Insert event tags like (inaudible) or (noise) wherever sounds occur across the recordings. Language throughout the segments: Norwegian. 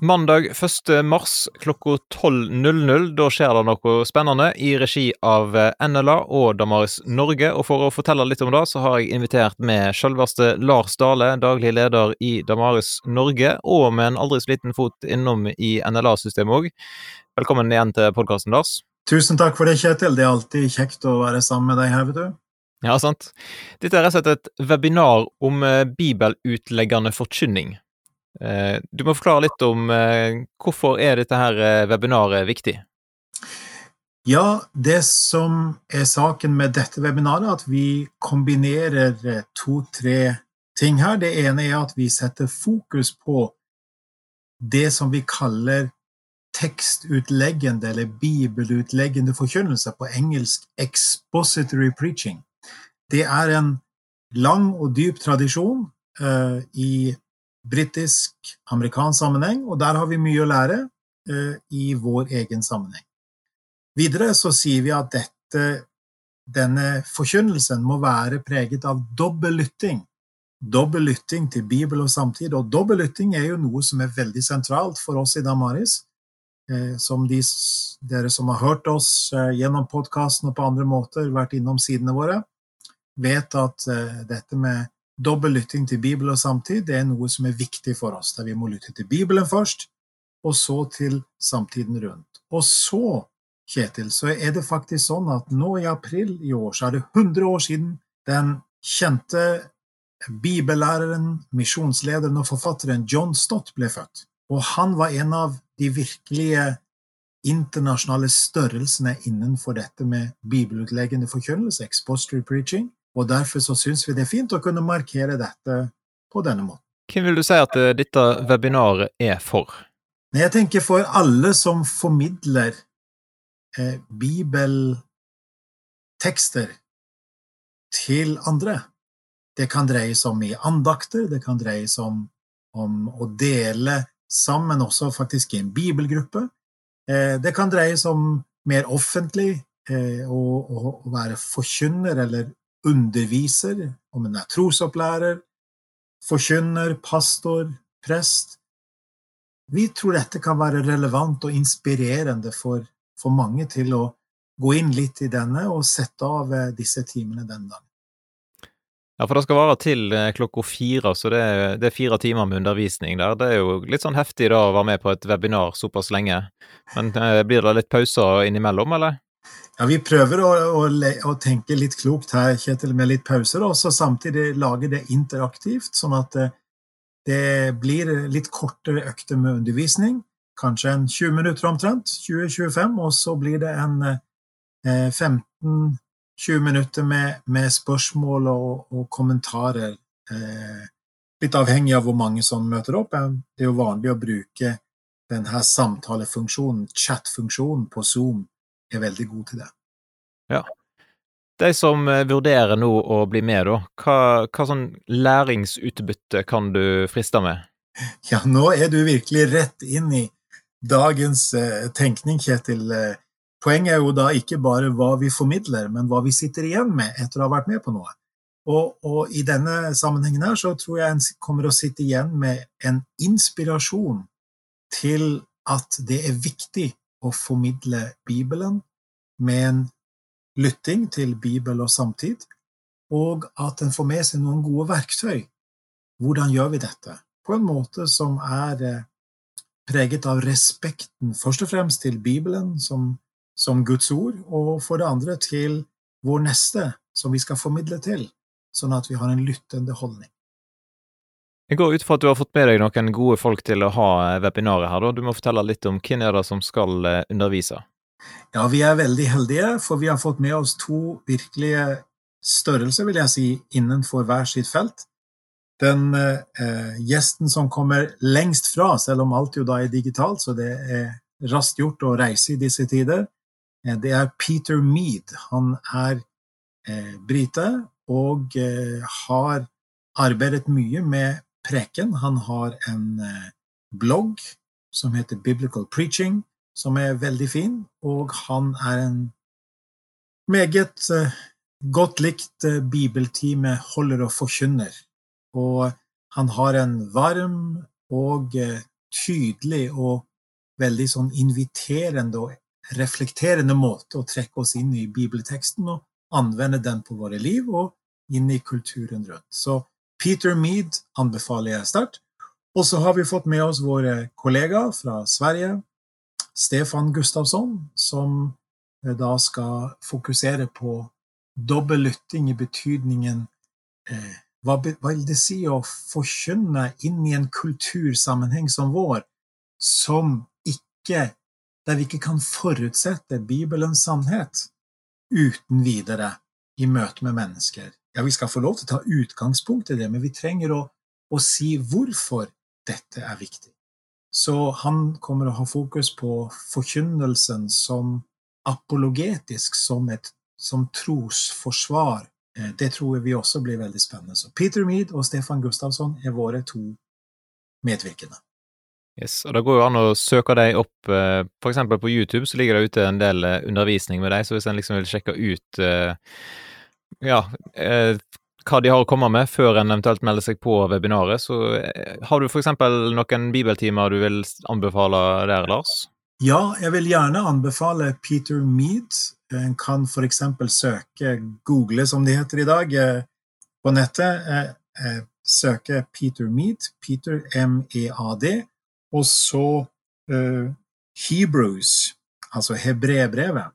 Mandag 1. mars klokka 12.00. Da skjer det noe spennende i regi av eh, NLA og Damaris Norge. Og for å fortelle litt om det, så har jeg invitert med selveste Lars Dale, daglig leder i Damaris Norge, og med en aldri så liten fot innom i NLA-systemet òg. Velkommen igjen til podkasten, Lars. Tusen takk for det, Kjetil. Det er alltid kjekt å være sammen med deg her, vet du. Ja, sant. Dette er rett og slett et webinar om eh, bibelutleggende forkynning. Eh, du må forklare litt om eh, hvorfor er dette her eh, webinaret viktig? Ja, det som er saken med dette webinaret, er at vi kombinerer to-tre ting her. Det ene er at vi setter fokus på det som vi kaller tekstutleggende eller bibelutleggende forkynnelse, på engelsk expository preaching. Det er en lang og dyp tradisjon uh, i britisk, amerikansk sammenheng, og der har vi mye å lære eh, i vår egen sammenheng. Videre så sier vi at dette, denne forkynnelsen må være preget av dobbel lytting. Dobbel lytting til Bibel og samtid, og dobbel lytting er jo noe som er veldig sentralt for oss i Damaris. Eh, som de, dere som har hørt oss eh, gjennom podkasten og på andre måter, vært innom sidene våre, vet at eh, dette med dobbel lytting til Bibel og samtid det er noe som er viktig for oss, der vi må lytte til Bibelen først, og så til samtiden rundt. Og så, Kjetil, så er det faktisk sånn at nå i april i år så er det 100 år siden den kjente bibellæreren, misjonslederen og forfatteren John Stott ble født. Og han var en av de virkelige internasjonale størrelsene innenfor dette med bibelutleggende forkynnelse, expository preaching, og Derfor så syns vi det er fint å kunne markere dette på denne måten. Hvem vil du si at eh, dette webinaret er for? Jeg tenker for alle som formidler eh, bibeltekster til andre. Det kan dreie seg om i andakter, det kan dreie seg om, om å dele sammen også faktisk i en bibelgruppe. Eh, det kan dreie seg om mer offentlig eh, å, å, være forkynner eller underviser, om en er trosopplærer, forkynner, pastor, prest. Vi tror dette kan være relevant og inspirerende for, for mange til å gå inn litt i denne og sette av eh, disse timene den dagen. Ja, for det skal vare til eh, klokka fire, så det er, det er, fire timer med undervisning der. Det er jo litt sånn heftig da å være med på et webinar såpass lenge. Men eh, blir det litt pauser innimellom, eller? Ja, Vi prøver å, å, å, tenke litt klokt her, Kjetil, med litt pauser, og samtidig lage det interaktivt, sånn at det, det blir litt kortere økter med undervisning. Kanskje en 20 minutter omtrent, 20-25, og så blir det en eh, 15-20 minutter med, med, spørsmål og, og kommentarer. Eh, litt avhengig av hvor mange som møter opp. Det er jo vanlig å bruke denne samtalefunksjonen, chat-funksjonen, på Zoom er veldig god til det. Ja. De som eh, vurderer nå å bli med, da, hva, hva sånn læringsutbytte kan du friste med? Ja, nå er du virkelig rett inn i dagens eh, tenkning, Kjetil. Eh, poenget er jo da ikke bare hva vi formidler, men hva vi sitter igjen med etter å ha vært med på noe. Og, og i denne sammenhengen her så tror jeg en kommer å sitte igjen med en inspirasjon til at det er viktig å formidle Bibelen med en lytting til Bibel og samtid, og at en får med seg noen gode verktøy. Hvordan gjør vi dette? På en måte som er eh, preget av respekten først og fremst til Bibelen som, som Guds ord, og for det andre til vår neste, som vi skal formidle til, sånn at vi har en lyttende holdning. Jeg går ut fra at du har fått med deg noen gode folk til å ha eh, webinaret her. da. Du må fortelle litt om hvem er det som skal eh, undervise? Ja, vi er veldig heldige, for vi har fått med oss to virkelige størrelser, vil jeg si, innenfor hver sitt felt. Den eh, gjesten som kommer lengst fra, selv om alt jo da er digitalt, så det er raskt gjort å reise i disse tider, eh, det er Peter Mead. Han er eh, brite og eh, har arbeidet mye med preken. Han har en eh, blogg som heter Biblical Preaching, som er veldig fin, og han er en meget eh, godt likt eh, bibeltime holder og forkynner. Og han har en varm og tydelig og veldig sånn inviterende og reflekterende måte å trekke oss inn i bibelteksten og anvende den på våre liv og inn i kulturen rundt. Så Peter Mead anbefaler jeg sterkt. Og så har vi fått med oss våre kollegaer fra Sverige, Stefan Gustavsson, som eh, da skal fokusere på dobbel lytting i betydningen eh, hva, vil det si å forkynne inn i en kultursammenheng som vår, som ikke Der vi ikke kan forutsette Bibelens sannhet uten videre i møte med mennesker. Ja, vi skal få lov til å ta utgangspunkt i det, men vi trenger å, å si hvorfor dette er viktig. Så han kommer å ha fokus på forkynnelsen som apologetisk, som et som trosforsvar Eh, det tror vi også blir veldig spennende. Så Peter Mead og Stefan Gustavsson er våre to medvirkende. Yes, og Det går jo an å søke deg opp, eh, f.eks. på YouTube så ligger det ute en del eh, undervisning med deg, så hvis en liksom vil sjekke ut ja, hva de har å komme med før en eventuelt melder seg på webinaret, så har du f.eks. noen bibeltimer du vil anbefale der, Lars? Ja, jeg vil gjerne anbefale Peter Mead. En kan f.eks. søke, google som det heter i dag, eh, på nettet. Eh, eh, søke Peter Mead, Peter M-E-A-D, og så uh, Hebrews, altså hebreerbrevet.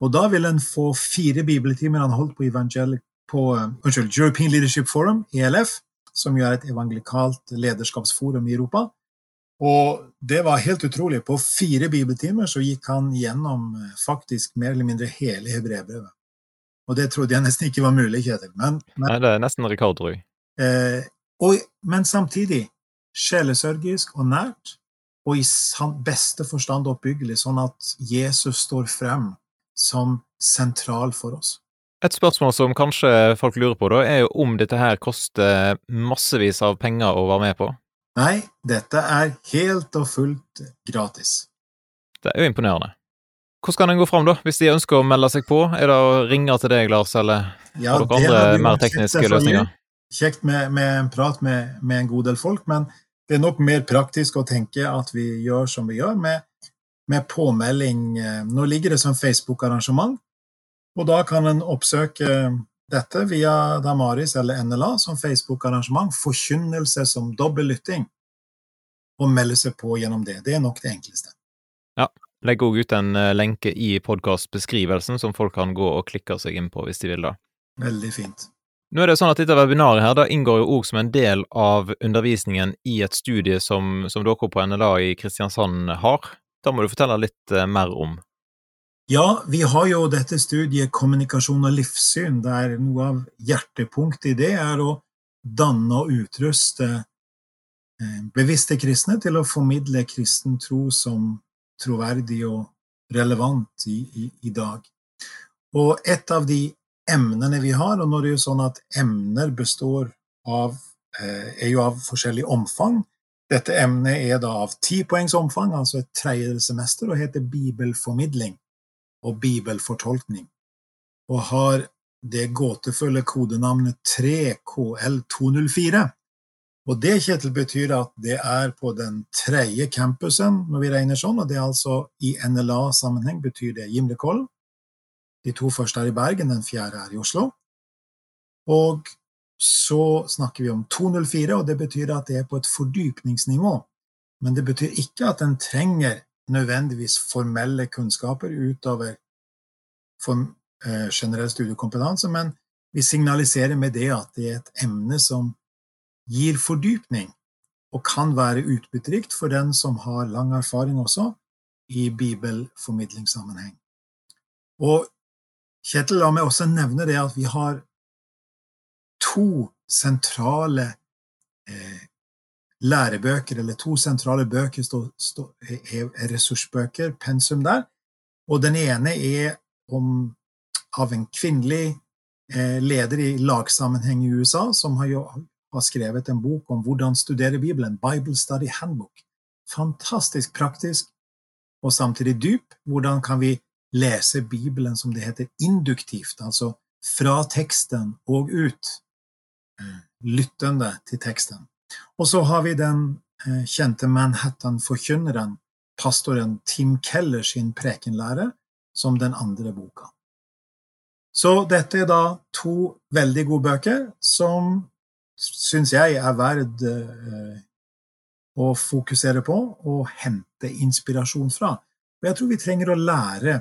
Og da vil en få fire bibeltimer han holdt på, på uh, unnskyld, European Leadership Forum, ELF, som jo er et evangelikalt lederskapsforum i Europa. Og det var helt utrolig. På fire bibeltimer så gikk han gjennom eh, faktisk mer eller mindre hele hebreerbrevet. Og det trodde jeg nesten ikke var mulig, Kjetil. Men, men, Nei, det er nesten rekord, tror jeg. Eh, og, men samtidig sjelesørgisk og nært, og i beste forstand oppbyggelig, sånn at Jesus står frem som sentral for oss. Et spørsmål som kanskje folk lurer på, da, er jo om dette her koster massevis av penger å være med på? Nei, dette er helt og fullt gratis. Det er jo imponerende. Hvordan kan en gå fram, da, hvis de ønsker å melde seg på? Er det å ringe til deg, Lars, eller ja, har dere andre mer tekniske løsninger? Kjekt med, med, en prat med, med, en god del folk, men det er nok mer praktisk å tenke at vi gjør som vi gjør, med, med påmelding. Nå ligger det som Facebook-arrangement, og da kan en oppsøke dette via Damaris eller NLA som Facebook-arrangement, forkynnelse som dobbel lytting, og melde seg på gjennom det. Det er nok det enkleste. Ja. Legg òg ut en eh, lenke i podkastbeskrivelsen som folk kan gå og klikke seg inn på hvis de vil da. Veldig fint. Nå er det sånn at dette webinaret her da inngår jo òg som en del av undervisningen i et studie som, som dere på NLA i Kristiansand har. Da må du fortelle litt eh, mer om. Ja, vi har jo dette studiet kommunikasjon og livssyn, der noe av hjertepunktet i det er å danne og utruste eh, bevisste kristne til å formidle kristen tro som troverdig og relevant i, i, i dag. Og et av de emnene vi har, og nå er det jo sånn at emner består av eh, er jo av forskjellig omfang. Dette emnet er da av ti poengs omfang, altså et tredje semester, og heter bibelformidling og bibelfortolkning, og har det gåtefulle kodenavnet 3KL204. Og det, Kjetil, betyr at det er på den tredje campusen, når vi regner sånn, og det er altså i NLA-sammenheng betyr det Gimlekollen. De to første er i Bergen, den fjerde er i Oslo. Og så snakker vi om 204, og det betyr at det er på et fordypningsnivå. Men det betyr ikke at en trenger nødvendigvis formelle kunnskaper utover form, eh, generell studiekompetanse, men vi signaliserer med det at det er et emne som gir fordypning, og kan være utbytterikt for den som har lang erfaring også i bibelformidlingssammenheng. Og Kjetil, la meg også nevne det at vi har to sentrale eh, lærebøker, eller to sentrale bøker, stå, stå, er ressursbøker, pensum der. Og den ene er om, av en kvinnelig eh, leder i lagsammenheng i USA, som har, jo, har skrevet en bok om hvordan studere Bibelen, Bible Study Handbook. Fantastisk praktisk og samtidig dyp. Hvordan kan vi lese Bibelen, som det heter, induktivt, altså fra teksten og ut, lyttende til teksten. Og så har vi den eh, kjente Manhattan-forkynneren, pastoren Tim Keller sin prekenlære, som den andre boka. Så dette er da to veldig gode bøker som syns jeg er verd eh, å fokusere på og hente inspirasjon fra. Og jeg tror vi trenger å lære,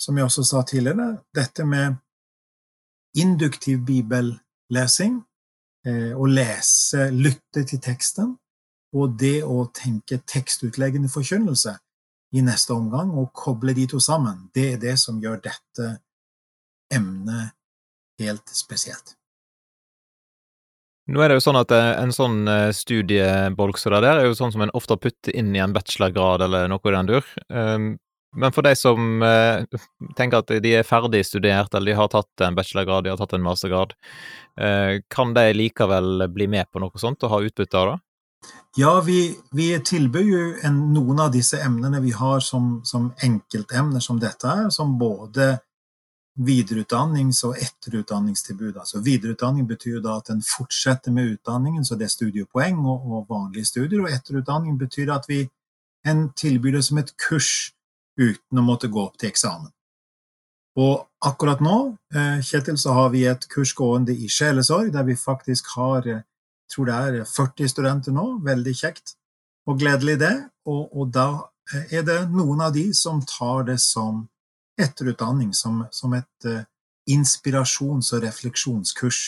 som jeg også sa tidligere, dette med induktiv bibellesing, eh, å lese, lytte til teksten, og det å tenke tekstutleggende forkynnelse i neste omgang, og koble de to sammen, det er det som gjør dette emnet helt spesielt. Nå er det jo sånn at eh, en sånn eh, studiebolk som det der, er jo sånn som en ofte putter inn i en bachelorgrad eller noe i den dur. Men for de som eh, tenker at de er ferdig studert, eller de har tatt en bachelorgrad, de har tatt en mastergrad, eh, kan de likevel bli med på noe sånt og ha utbytte av det? Ja, vi, vi tilbyr jo en, noen av disse emnene vi har som, som enkeltemner som dette er, som både videreutdannings- og etterutdanningstilbud. Altså videreutdanning betyr da at en fortsetter med utdanningen, så det er studiepoeng og, og vanlige studier. Og etterutdanning betyr at vi en tilbyr det som et kurs uten å måtte gå opp til eksamen. Og akkurat nå, eh, Kjetil, så har vi et kurs gående i sjelesorg, der vi faktisk har jeg tror det er 40 studenter nå. Veldig kjekt og gledelig, det. Og, og, da er det noen av de som tar det som etterutdanning, som, som et inspirasjons- og refleksjonskurs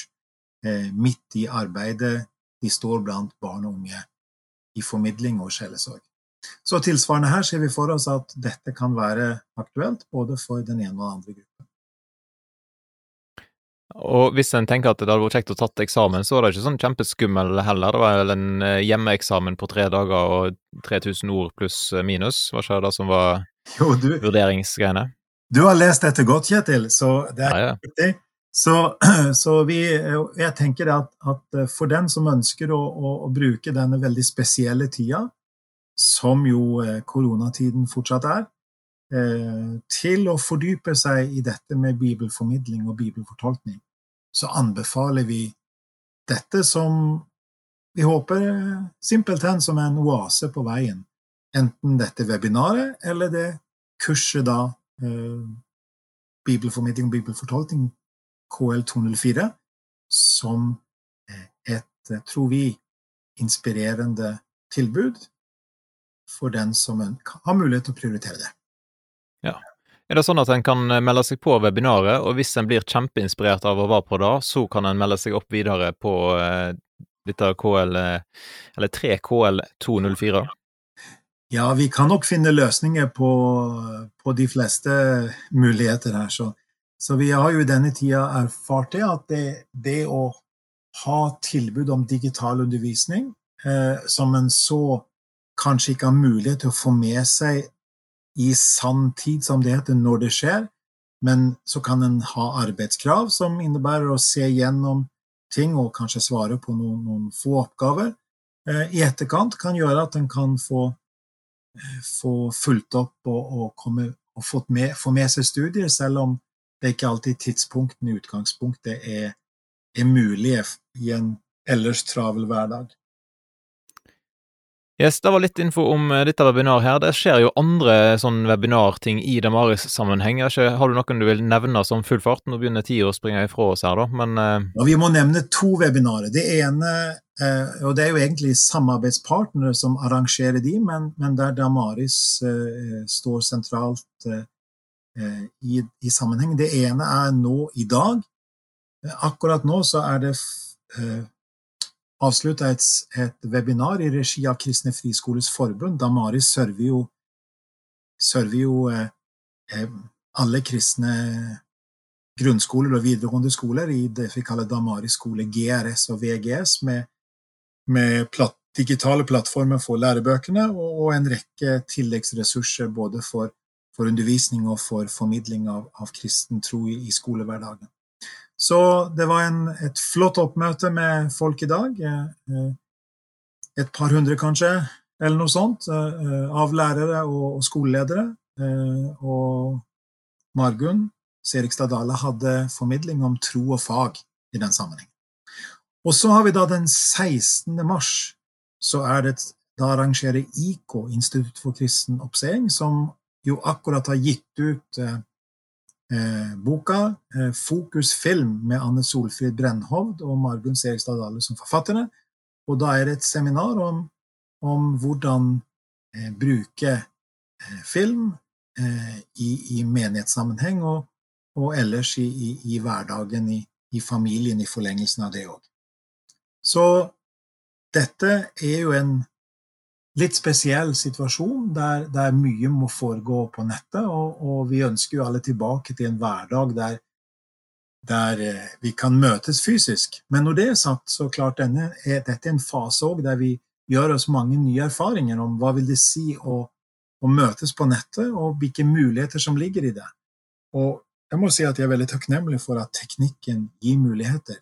midt i arbeidet de står blant barn og unge i formidling og sjelesorg. Så tilsvarende her ser vi for oss at dette kan være aktuelt både for den ene og den andre gruppen. Og hvis en tenker at det hadde vært kjekt å tatt eksamen, så var det ikke sånn kjempeskummel heller. Det var vel en eh, hjemmeeksamen på tre dager og 3000 ord pluss eh, minus. Var ikke det som var jo, du, vurderingsgreiene? Du har lest dette godt, Kjetil, så det er ja, ja. riktig. Så, (clears throat) så, vi, jeg tenker at, at, eh, for den som ønsker å, å, å, bruke denne veldig spesielle tida, som jo koronatiden fortsatt er, til å fordype seg i dette med bibelformidling og bibelfortolkning, så anbefaler vi dette som vi håper simpelthen som en oase på veien. Enten dette webinaret eller det kurset da eh, Bibelformidling og bibelfortolkning, KL204, som et, tror vi, inspirerende tilbud for den som har mulighet til å prioritere det. Ja. Er det sånn at en kan eh, melde seg på webinaret, og hvis en blir kjempeinspirert av å være på det, så kan en melde seg opp videre på eh, dette KL, eh, eller 3KL204? Ja, vi kan nok finne løsninger på, på de fleste muligheter her. Så, så, vi har jo i denne tida erfart det at det, det å ha tilbud om digital undervisning eh, som en så kanskje ikke har mulighet til å få med seg i sann tid, som det heter, når det skjer. Men så kan en ha arbeidskrav som innebærer å se gjennom ting og kanskje svare på noen, noen få oppgaver. Eh, I etterkant kan gjøre at en kan få, eh, få fulgt opp og, og, komme, og med, få med seg studier, selv om det ikke alltid tidspunktene i utgangspunktet er, er mulige i en ellers travel hverdag. Yes, Det var litt info om uh, dette webinaret her. Det skjer jo andre sånn webinarting i Damaris-sammenheng. Har du noen du vil nevne som full fart? Nå begynner tida å springe ifra oss her, da, men uh... ja, Vi må nevne to webinarer. Det ene, og det er jo egentlig samarbeidspartnere som arrangerer de, men, men der Damaris står sentralt i, i sammenheng. Det ene er nå i dag. Akkurat nå så er det avslutta et, et, webinar i regi av Kristne Friskoles Forbund. Damaris server jo, server jo eh, eh, alle kristne grunnskoler og videregående skoler i det vi kaller Damaris skole GRS og VGS, med, med platt, digitale plattformer for lærebøkene og, og, en rekke tilleggsressurser både for, for undervisning og for formidling av, av kristen tro i, i skolehverdagen. Så det var en, et flott oppmøte med folk i dag. Eh, eh, et par hundre, kanskje, eller noe sånt, eh, av lærere og, skoleledere. Og Margunn Serigstad Dale hadde formidling om tro og fag i den sammenheng. Og så har vi da den 16. mars, så er det da arrangerer IK, Institutt for kristen oppseing, som jo akkurat har gitt ut boka eh, 'Fokus film' med Anne Solfrid Brennhovd og Margunn Serigstad Dale som forfattere. Og da er det et seminar om, om hvordan eh, bruke eh, film eh, i, i, menighetssammenheng og, og ellers i, i, i hverdagen, i, familien, i forlengelsen av det òg. Så dette er jo en litt spesiell situasjon der, der mye må foregå på nettet, og, og, vi ønsker jo alle tilbake til en hverdag der, der eh, vi kan møtes fysisk. Men når det er sagt, så klart denne er dette en fase òg der vi gjør oss mange nye erfaringer om hva vil det si å, å møtes på nettet, og hvilke muligheter som ligger i det. Og jeg må si at jeg er veldig takknemlig for at teknikken gir muligheter,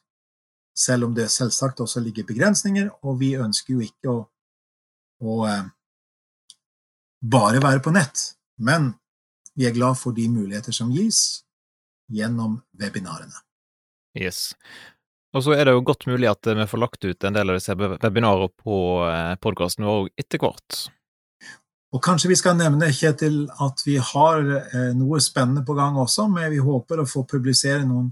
selv om det selvsagt også ligger begrensninger, og vi ønsker jo ikke å å eh, bare være på nett. Men vi er glad for de muligheter som gis gjennom webinarene. Yes. Og så er det jo godt mulig at vi får lagt ut en del av disse webinarene på eh, podkasten vår etter hvert. Og kanskje vi skal nevne, Kjetil, at vi har eh, noe spennende på gang også, men vi håper å få publisere noen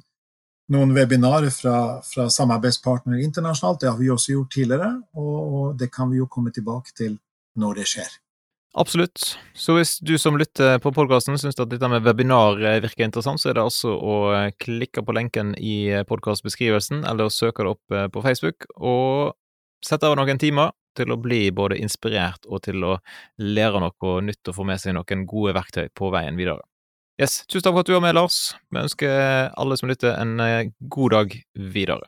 noen webinarer fra, fra samarbeidspartnere internasjonalt. Det har vi også gjort tidligere, og, det kan vi jo komme tilbake til når det skjer. Absolutt. Så hvis du som lytter på podkasten syns at dette med webinar eh, virker interessant, så er det altså å eh, klikke på lenken i eh, podkastbeskrivelsen, eller søke det opp på Facebook, og sette av noen timer til å bli både inspirert og til å lære noe nytt og få med seg noen gode verktøy på veien videre. Yes, Tusen takk for at du var med, Lars. Vi ønsker alle som lytter, en eh, god dag videre.